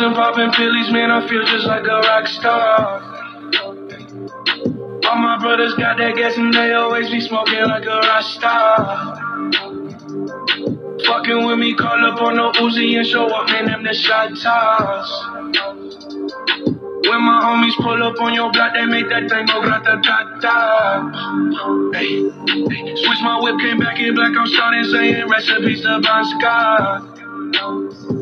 and popping pillies, man, I feel just like a rock star. All my brothers got that gas and they always be smoking like a rock star. Fucking with me, call up on the Uzi and show up, man, them the shot toss. When my homies pull up on your block, they make that thing go grata ta ta. Switch my whip, came back in black, I'm starting saying recipes to Bon Scott.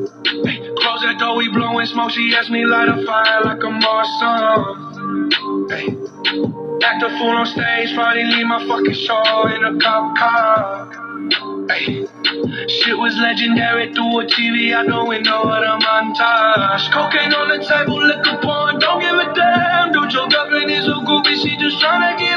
Close that door, we blowing smoke, she asked me light a fire like a Marsan. Hey, act a fool on stage, probably leave my fucking show in a cop car. Hey, shit was legendary through a TV out the window of the montage. Cocaine on the table, liquor porn, don't give a damn. Dude, your girlfriend is a goofy, she just tryna get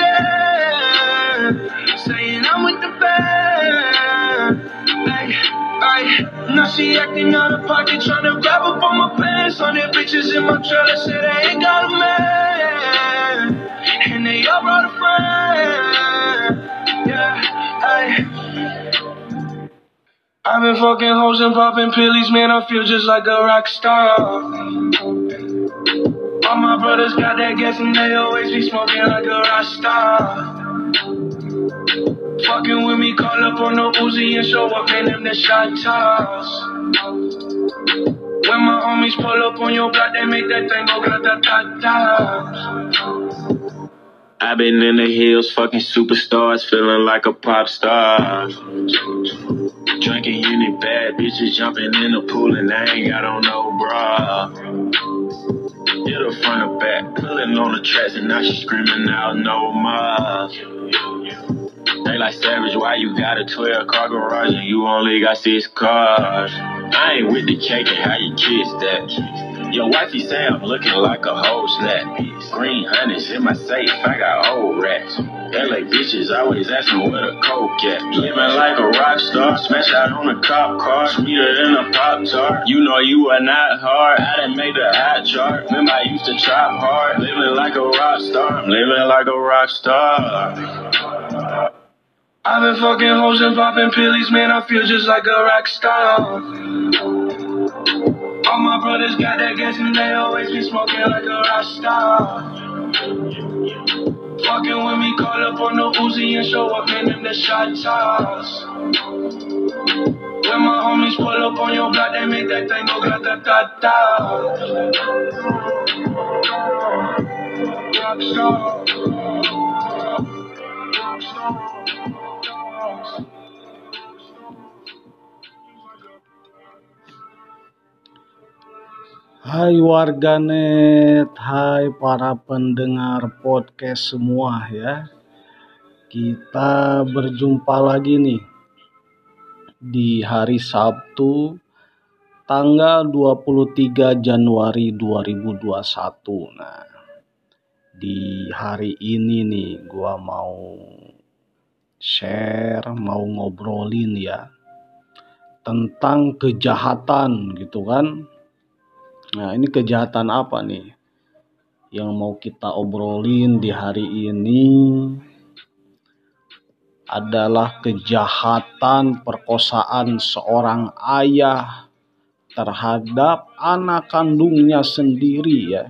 in. Saying I'm with the band. Hey, hey, now she acting out of pocket, tryna grab up on my pants. On their bitches in my trailer, say they ain't got a man. And they all brought a friend. Yeah, hey. I've been fucking hoes and popping pillies, man, I feel just like a rock star. All my brothers got that gas and they always be smoking like a rock star. Fucking with me, call up on no Uzi and show up, man, them the shot toss. When my homies pull up on your block, they make that thing go grata ta ta. I've been in the hills, fucking superstars, feeling like a pop star. Drinking any bad bitches, jumping in the pool, and I ain't got on no bra. Hit her front or back, pulling on the tracks, and now she screaming out no more. They like savage, why you got a 12 car garage and you only got six cars? I ain't with the cake and how you kiss that. Your wifey say I'm looking like a whole snap. Green honey's in my safe, I got old rats. LA bitches always asking where the coke at. Living like a rock star, smash out on a cop car, sweeter than a pop tart. You know you are not hard, I done made the hot chart. Remember I used to chop hard, living like a rock star. I'm living like a rock star. I've been fucking hoes and popping pillies, man, I feel just like a rock star. All my brothers got that gas and they always be smoking like a rock star. Fucking with me, call up on the Uzi and show up, man, them the shot toss. When my homies pull up on your block, they make that thing go grata ta ta. Rock Hai warganet, hai para pendengar podcast semua ya. Kita berjumpa lagi nih di hari Sabtu tanggal 23 Januari 2021. Nah, di hari ini nih gua mau share, mau ngobrolin ya tentang kejahatan gitu kan Nah, ini kejahatan apa nih yang mau kita obrolin di hari ini? Adalah kejahatan perkosaan seorang ayah terhadap anak kandungnya sendiri ya.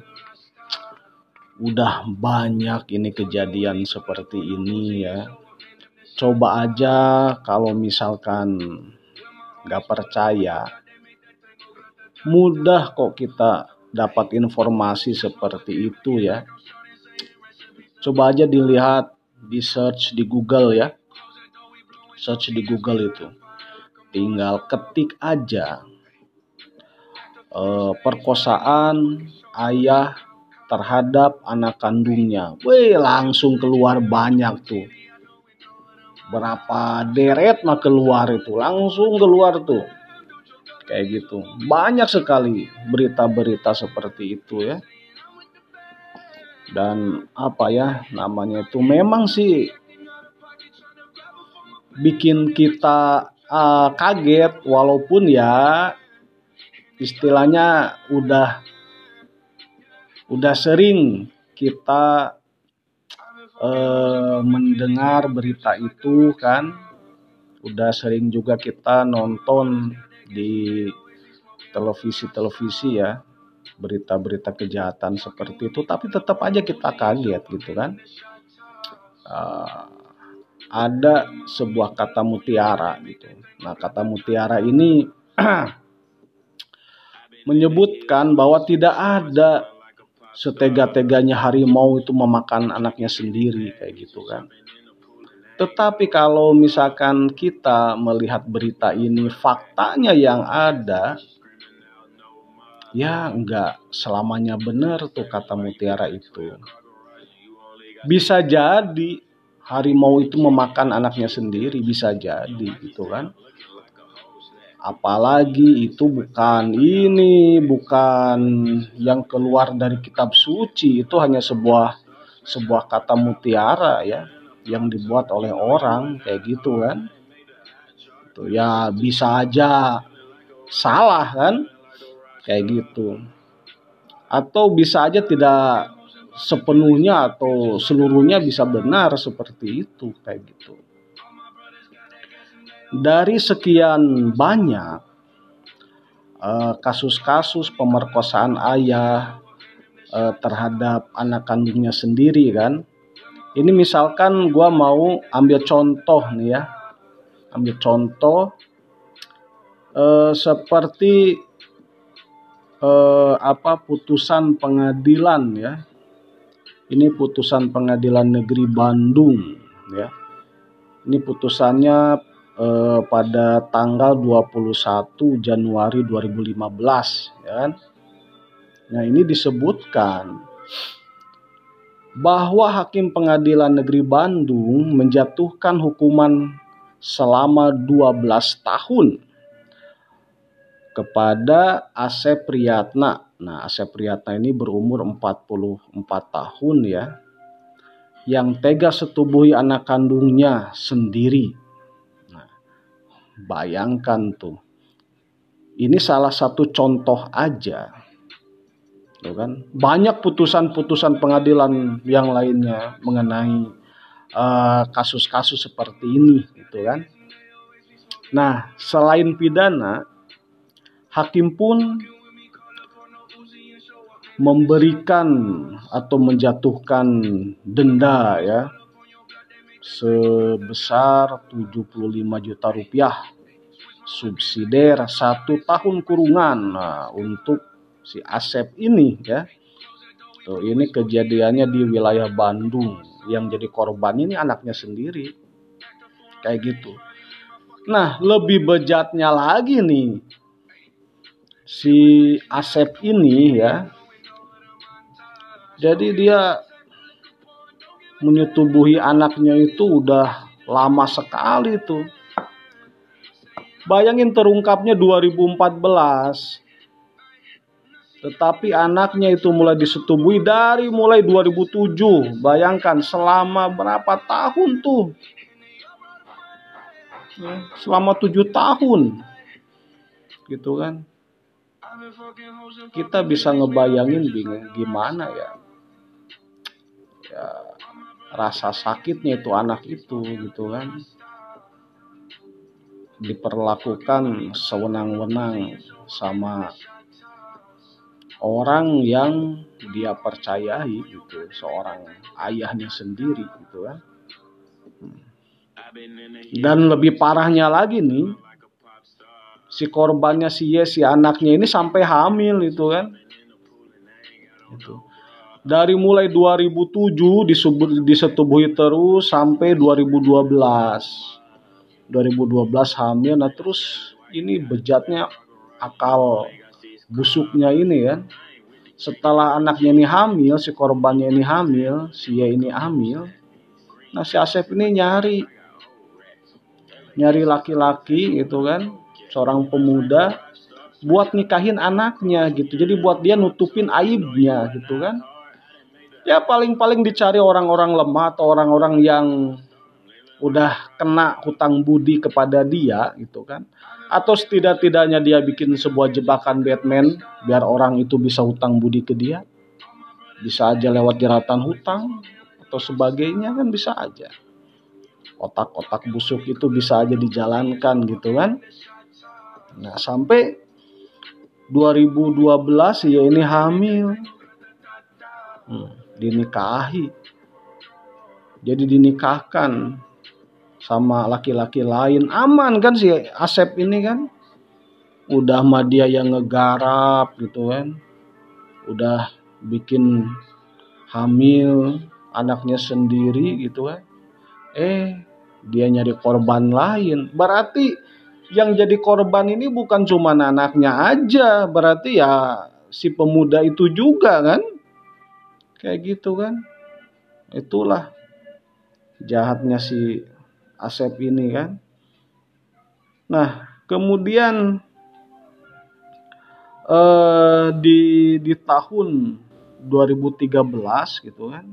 Udah banyak ini kejadian seperti ini ya. Coba aja kalau misalkan nggak percaya, mudah kok kita dapat informasi seperti itu ya. Coba aja dilihat di search di Google ya. Search di Google itu. Tinggal ketik aja eh, perkosaan ayah terhadap anak kandungnya. Wih, langsung keluar banyak tuh. Berapa deret mah keluar itu, langsung keluar tuh kayak gitu. Banyak sekali berita-berita seperti itu ya. Dan apa ya namanya itu memang sih bikin kita uh, kaget. Walaupun ya istilahnya udah udah sering kita uh, mendengar berita itu kan. Udah sering juga kita nonton di televisi-televisi ya berita-berita kejahatan seperti itu tapi tetap aja kita kaget gitu kan. Uh, ada sebuah kata mutiara gitu. Nah kata mutiara ini menyebutkan bahwa tidak ada setega-teganya harimau itu memakan anaknya sendiri kayak gitu kan tetapi kalau misalkan kita melihat berita ini, faktanya yang ada, ya enggak selamanya benar tuh kata mutiara itu. Bisa jadi harimau itu memakan anaknya sendiri, bisa jadi gitu kan. Apalagi itu bukan ini, bukan yang keluar dari kitab suci, itu hanya sebuah sebuah kata mutiara ya yang dibuat oleh orang kayak gitu kan. Tuh ya bisa aja salah kan kayak gitu. Atau bisa aja tidak sepenuhnya atau seluruhnya bisa benar seperti itu kayak gitu. Dari sekian banyak eh, kasus-kasus pemerkosaan ayah uh, terhadap anak kandungnya sendiri kan ini misalkan gue mau ambil contoh nih ya. Ambil contoh eh, seperti eh, apa putusan pengadilan ya. Ini putusan pengadilan negeri Bandung ya. Ini putusannya eh, pada tanggal 21 Januari 2015 ya kan. Nah, ini disebutkan bahwa Hakim Pengadilan Negeri Bandung menjatuhkan hukuman selama 12 tahun kepada Asep Priyatna. Nah, Asep Priyatna ini berumur 44 tahun ya. Yang tega setubuhi anak kandungnya sendiri. Nah, bayangkan tuh. Ini salah satu contoh aja gitu kan. Banyak putusan-putusan pengadilan yang lainnya mengenai eh, kasus-kasus uh, seperti ini gitu kan. Nah selain pidana hakim pun memberikan atau menjatuhkan denda ya sebesar 75 juta rupiah subsidiar satu tahun kurungan nah, untuk si Asep ini ya. Tuh, ini kejadiannya di wilayah Bandung. Yang jadi korban ini anaknya sendiri. Kayak gitu. Nah, lebih bejatnya lagi nih. Si Asep ini ya. Jadi dia menyetubuhi anaknya itu udah lama sekali tuh. Bayangin terungkapnya 2014 tetapi anaknya itu mulai disetubui dari mulai 2007. Bayangkan selama berapa tahun tuh? Selama tujuh tahun. Gitu kan. Kita bisa ngebayangin bingung gimana ya. Ya rasa sakitnya itu anak itu gitu kan. Diperlakukan sewenang-wenang sama orang yang dia percayai gitu seorang ayahnya sendiri gitu kan. Dan lebih parahnya lagi nih si korbannya si Yes si anaknya ini sampai hamil itu kan. Itu dari mulai 2007 disebut disetubuhi terus sampai 2012 2012 hamil nah terus ini bejatnya akal busuknya ini kan setelah anaknya ini hamil si korbannya ini hamil si ya ini hamil nah si Asep ini nyari. Nyari laki-laki gitu kan seorang pemuda buat nikahin anaknya gitu. Jadi buat dia nutupin aibnya gitu kan. Ya paling-paling dicari orang-orang lemah atau orang-orang yang udah kena hutang budi kepada dia gitu kan atau setidak-tidaknya dia bikin sebuah jebakan Batman biar orang itu bisa hutang budi ke dia bisa aja lewat jeratan hutang atau sebagainya kan bisa aja otak-otak busuk itu bisa aja dijalankan gitu kan nah sampai 2012 ya ini hamil. Hmm, dinikahi. Jadi dinikahkan sama laki-laki lain. Aman kan si Asep ini kan? Udah mah dia yang ngegarap gitu kan. Udah bikin hamil anaknya sendiri gitu kan. Eh, dia nyari korban lain. Berarti yang jadi korban ini bukan cuma anaknya aja, berarti ya si pemuda itu juga kan? Kayak gitu kan? Itulah jahatnya si Asep ini kan. Nah, kemudian eh, di di tahun 2013 gitu kan.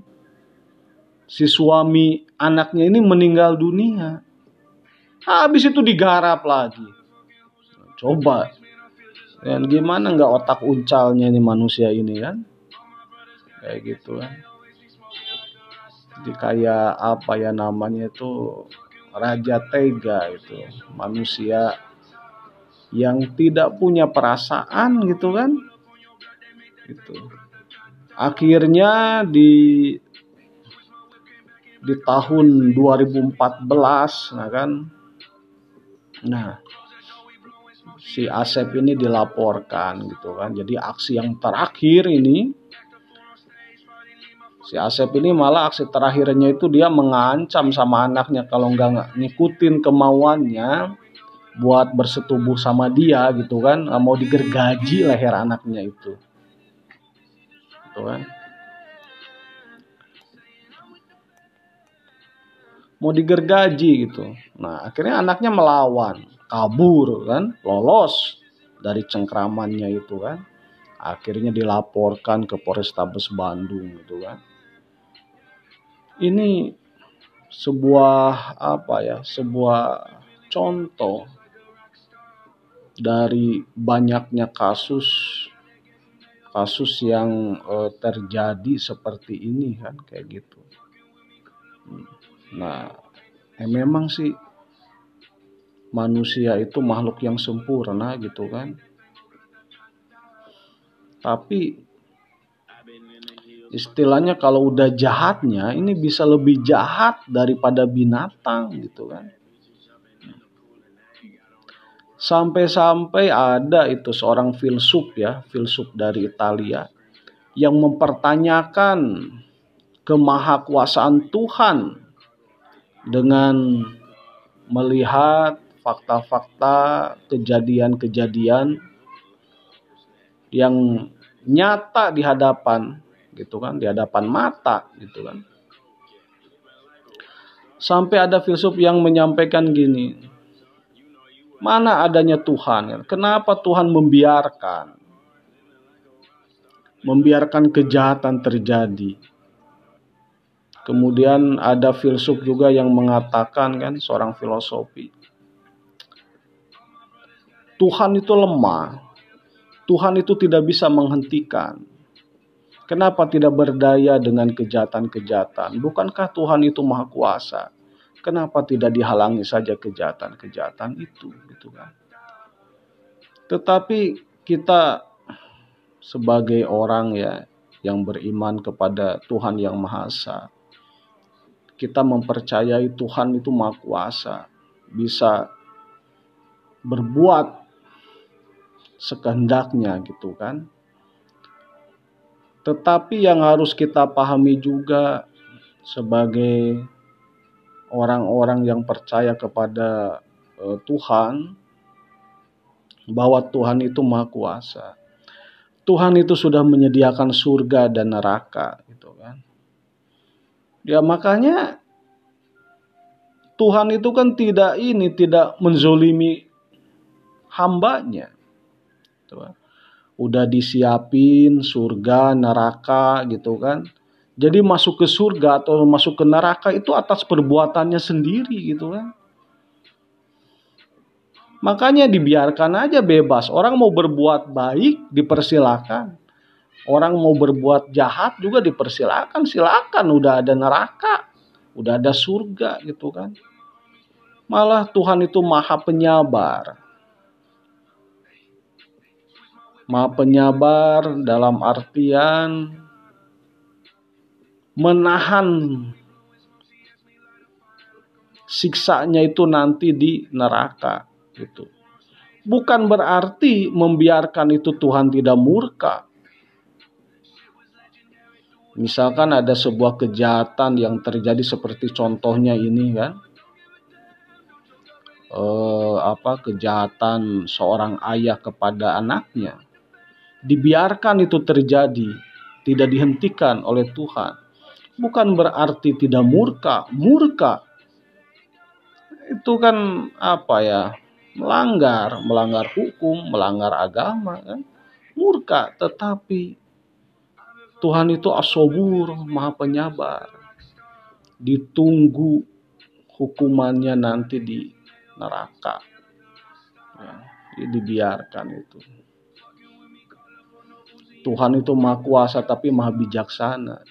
Si suami anaknya ini meninggal dunia Habis itu digarap lagi. Coba. Dan gimana nggak otak uncalnya ini manusia ini kan? Kayak gitu kan. Jadi kayak apa ya namanya itu raja tega itu. Manusia yang tidak punya perasaan gitu kan. Gitu. Akhirnya di di tahun 2014 nah kan Nah, si Asep ini dilaporkan gitu kan. Jadi aksi yang terakhir ini si Asep ini malah aksi terakhirnya itu dia mengancam sama anaknya kalau nggak ngikutin kemauannya buat bersetubuh sama dia gitu kan mau digergaji leher anaknya itu gitu kan mau digergaji gitu. Nah, akhirnya anaknya melawan, kabur kan, lolos dari cengkramannya itu kan. Akhirnya dilaporkan ke Polrestabes Bandung gitu kan. Ini sebuah apa ya, sebuah contoh dari banyaknya kasus kasus yang uh, terjadi seperti ini kan kayak gitu. Nah, ya memang sih manusia itu makhluk yang sempurna gitu kan. Tapi istilahnya kalau udah jahatnya ini bisa lebih jahat daripada binatang gitu kan. Sampai-sampai ada itu seorang filsuf ya, filsuf dari Italia yang mempertanyakan kemahakuasaan Tuhan dengan melihat fakta-fakta kejadian-kejadian yang nyata di hadapan gitu kan di hadapan mata gitu kan sampai ada filsuf yang menyampaikan gini mana adanya Tuhan kenapa Tuhan membiarkan membiarkan kejahatan terjadi Kemudian ada filsuf juga yang mengatakan kan seorang filosofi. Tuhan itu lemah. Tuhan itu tidak bisa menghentikan. Kenapa tidak berdaya dengan kejahatan-kejahatan? Bukankah Tuhan itu maha kuasa? Kenapa tidak dihalangi saja kejahatan-kejahatan itu, gitu kan? Tetapi kita sebagai orang ya yang beriman kepada Tuhan yang Maha Esa, kita mempercayai Tuhan itu maha kuasa, bisa berbuat sekehendaknya gitu kan. Tetapi yang harus kita pahami juga sebagai orang-orang yang percaya kepada uh, Tuhan bahwa Tuhan itu maha kuasa. Tuhan itu sudah menyediakan surga dan neraka gitu kan. Ya makanya Tuhan itu kan tidak ini tidak menzolimi hambanya. Udah disiapin surga, neraka gitu kan. Jadi masuk ke surga atau masuk ke neraka itu atas perbuatannya sendiri gitu kan. Makanya dibiarkan aja bebas. Orang mau berbuat baik dipersilakan. Orang mau berbuat jahat juga dipersilakan, silakan udah ada neraka, udah ada surga gitu kan. Malah Tuhan itu maha penyabar. Maha penyabar dalam artian menahan siksanya itu nanti di neraka gitu. Bukan berarti membiarkan itu Tuhan tidak murka. Misalkan ada sebuah kejahatan yang terjadi seperti contohnya ini kan. Eh, apa kejahatan seorang ayah kepada anaknya. Dibiarkan itu terjadi, tidak dihentikan oleh Tuhan. Bukan berarti tidak murka, murka. Itu kan apa ya? melanggar, melanggar hukum, melanggar agama kan. Murka, tetapi Tuhan itu asobur, maha penyabar. Ditunggu hukumannya nanti di neraka. Ya, dibiarkan itu. Tuhan itu maha kuasa tapi maha bijaksana.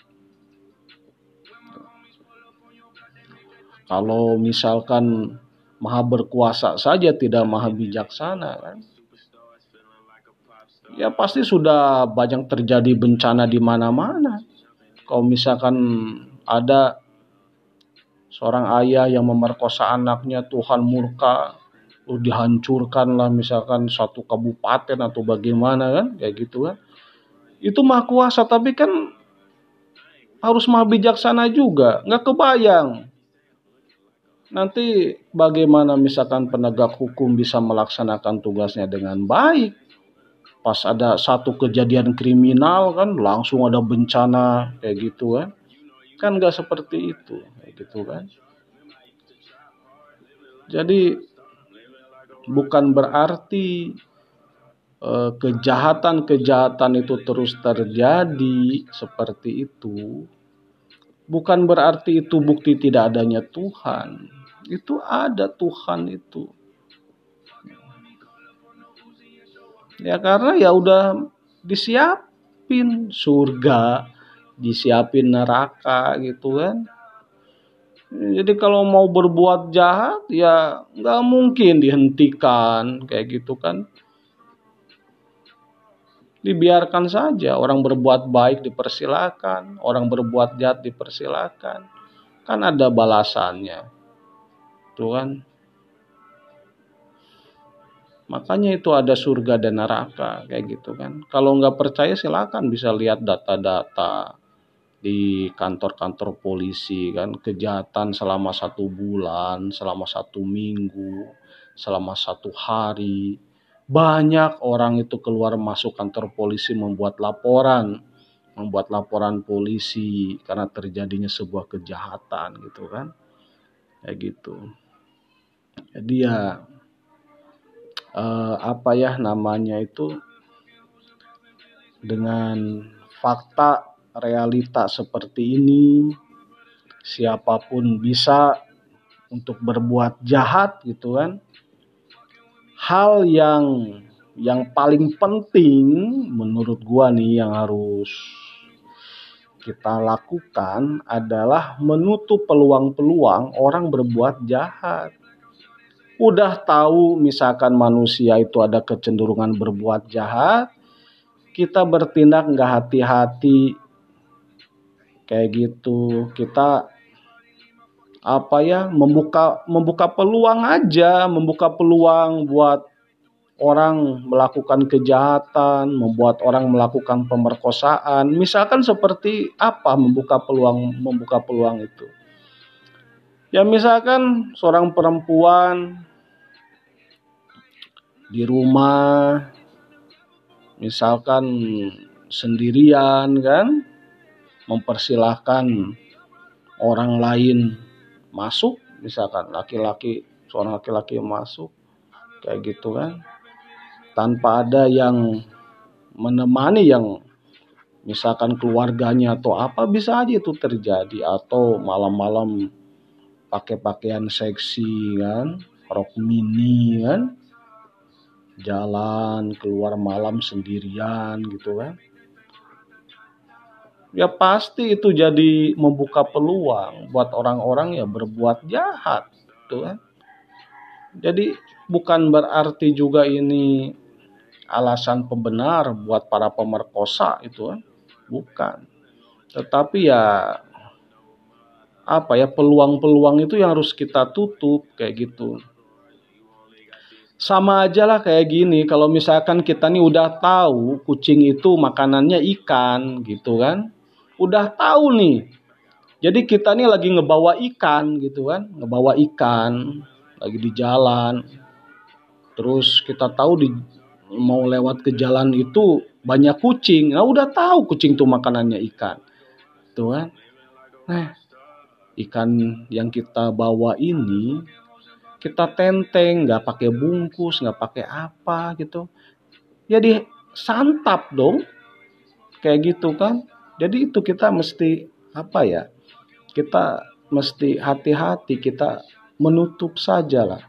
Kalau misalkan maha berkuasa saja tidak maha bijaksana kan? Ya pasti sudah banyak terjadi bencana di mana-mana. Kalau misalkan ada seorang ayah yang memerkosa anaknya Tuhan murka lalu dihancurkan lah misalkan satu kabupaten atau bagaimana kan? Kayak gitu kan itu maha kuasa tapi kan harus maha bijaksana juga. Nggak kebayang. Nanti bagaimana misalkan penegak hukum bisa melaksanakan tugasnya dengan baik? Pas ada satu kejadian kriminal kan langsung ada bencana kayak gitu kan. Kan nggak seperti itu kayak gitu kan. Jadi bukan berarti kejahatan-kejahatan itu terus terjadi seperti itu bukan berarti itu bukti tidak adanya Tuhan itu ada Tuhan itu. Ya karena ya udah disiapin surga, disiapin neraka gitu kan. Jadi kalau mau berbuat jahat ya nggak mungkin dihentikan kayak gitu kan. Dibiarkan saja orang berbuat baik dipersilakan, orang berbuat jahat dipersilakan. Kan ada balasannya. Tuh kan. Makanya itu ada surga dan neraka kayak gitu kan. Kalau nggak percaya silakan bisa lihat data-data di kantor-kantor polisi kan kejahatan selama satu bulan, selama satu minggu, selama satu hari. Banyak orang itu keluar masuk kantor polisi membuat laporan, membuat laporan polisi karena terjadinya sebuah kejahatan gitu kan. Kayak gitu. Jadi ya eh, apa ya namanya itu dengan fakta realita seperti ini siapa pun bisa untuk berbuat jahat gitu kan. Hal yang yang paling penting menurut gua nih yang harus kita lakukan adalah menutup peluang-peluang orang berbuat jahat udah tahu misalkan manusia itu ada kecenderungan berbuat jahat, kita bertindak nggak hati-hati kayak gitu. Kita apa ya membuka membuka peluang aja, membuka peluang buat orang melakukan kejahatan, membuat orang melakukan pemerkosaan. Misalkan seperti apa membuka peluang membuka peluang itu? Ya misalkan seorang perempuan di rumah misalkan sendirian kan mempersilahkan orang lain masuk misalkan laki-laki seorang laki-laki masuk kayak gitu kan. Tanpa ada yang menemani yang misalkan keluarganya atau apa bisa aja itu terjadi. Atau malam-malam pakai pakaian seksi kan rok mini kan. Jalan keluar malam sendirian gitu kan ya pasti itu jadi membuka peluang buat orang-orang ya berbuat jahat gitu kan. Jadi bukan berarti juga ini alasan pembenar buat para pemerkosa itu kan bukan. Tetapi ya apa ya peluang-peluang itu yang harus kita tutup kayak gitu. Sama aja lah kayak gini kalau misalkan kita nih udah tahu kucing itu makanannya ikan gitu kan udah tahu nih jadi kita nih lagi ngebawa ikan gitu kan ngebawa ikan lagi di jalan terus kita tahu di mau lewat ke jalan itu banyak kucing. Nah udah tahu kucing tuh makanannya ikan. Tuh kan. Nah, ikan yang kita bawa ini kita tenteng, nggak pakai bungkus, nggak pakai apa gitu. Jadi santap dong. Kayak gitu kan. Jadi itu kita mesti apa ya? Kita mesti hati-hati, kita menutup saja lah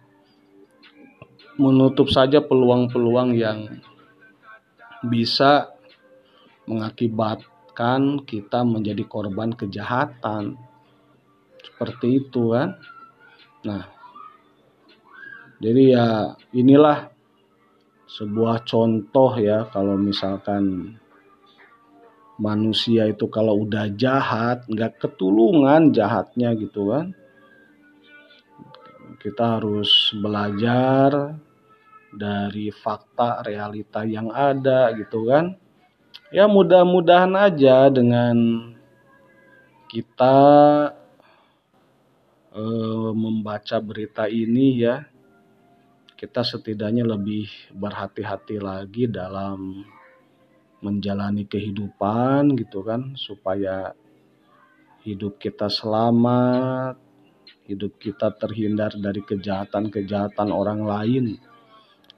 menutup saja peluang-peluang yang bisa mengakibatkan kita menjadi korban kejahatan. Seperti itu kan. Nah, jadi ya inilah sebuah contoh ya kalau misalkan manusia itu kalau udah jahat nggak ketulungan jahatnya gitu kan. Kita harus belajar dari fakta realita yang ada gitu kan. Ya mudah-mudahan aja dengan kita e, membaca berita ini ya kita setidaknya lebih berhati-hati lagi dalam menjalani kehidupan gitu kan supaya hidup kita selamat hidup kita terhindar dari kejahatan-kejahatan orang lain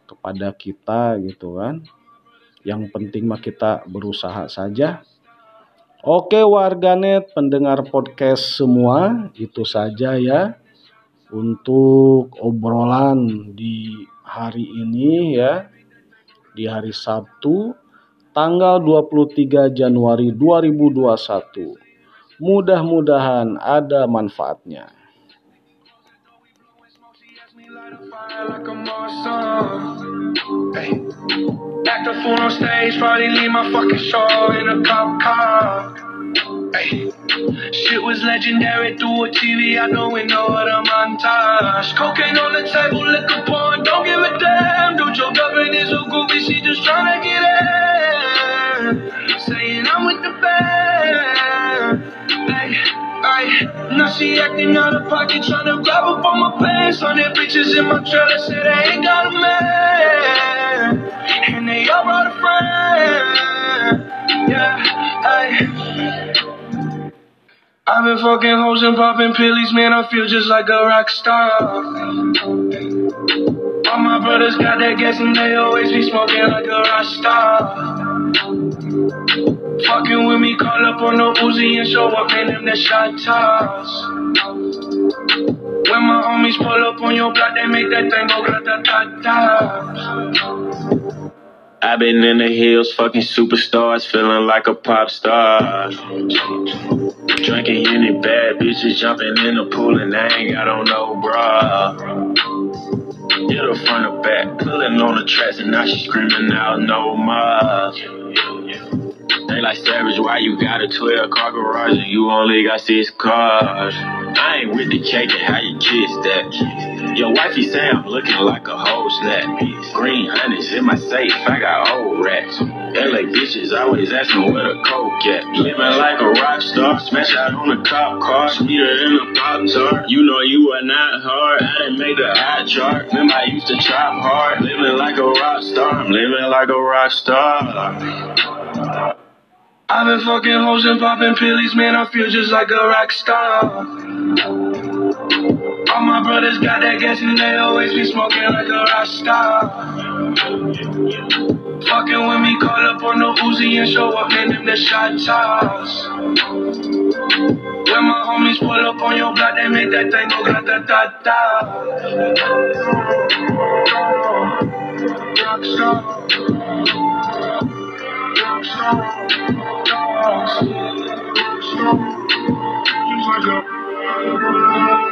kepada kita gitu kan. Yang penting mah kita berusaha saja. Oke warganet pendengar podcast semua, itu saja ya untuk obrolan di hari ini ya. Di hari Sabtu tanggal 23 Januari 2021. Mudah-mudahan ada manfaatnya. Hey. On stage, probably leave my fucking show in a cop car. Hey. Shit was legendary through a TV out the window of the montage. Cocaine on the table, liquor porn, don't give a damn. Dude, your girlfriend is a groupie, she just tryna get in. Saying I'm with the band. Hey. Ay, now she acting out of pocket, trying to grab up on my pants. Hundred bitches in my trailer, said I ain't got a man. And they all brought a friend. Yeah, ay. I've been fucking hoes and popping pillies, man. I feel just like a rock star. All my brothers got that gas and they always be smoking like a rock star. Fucking with me, call up on the Uzi and show up, in them the shot toss. When my homies pull up on your block, they make that thing go grata ta ta. I've been in the hills, fucking superstars, feeling like a pop star. Drinking any bad bitches, jumping in the pool, and I ain't got on no bra. Hit her front or back, pulling on the tracks, and now she screaming out no more. They like savage, why you got a 12 car garage and you only got six cars? I ain't with the cake and how you kiss that. Your wifey say I'm looking like a whole snap. Green honey's in my safe, I got old rats. LA bitches always asking where the coke at. Living like a rock star, smash out on a cop car, sweeter in a pop tart. You know you are not hard, I didn't make the eye chart. Remember I used to chop hard, living like a rock star. I'm living like a rock star. I've been fucking hoes and popping pillies, man, I feel just like a rock star. All my brothers got that gas and they always be smoking like a rock star. Fucking with me, call up on the Uzi and show up, man, them the shot toss. When my homies pull up on your block, they make that thing go grata ta ta. Rock star. Just like a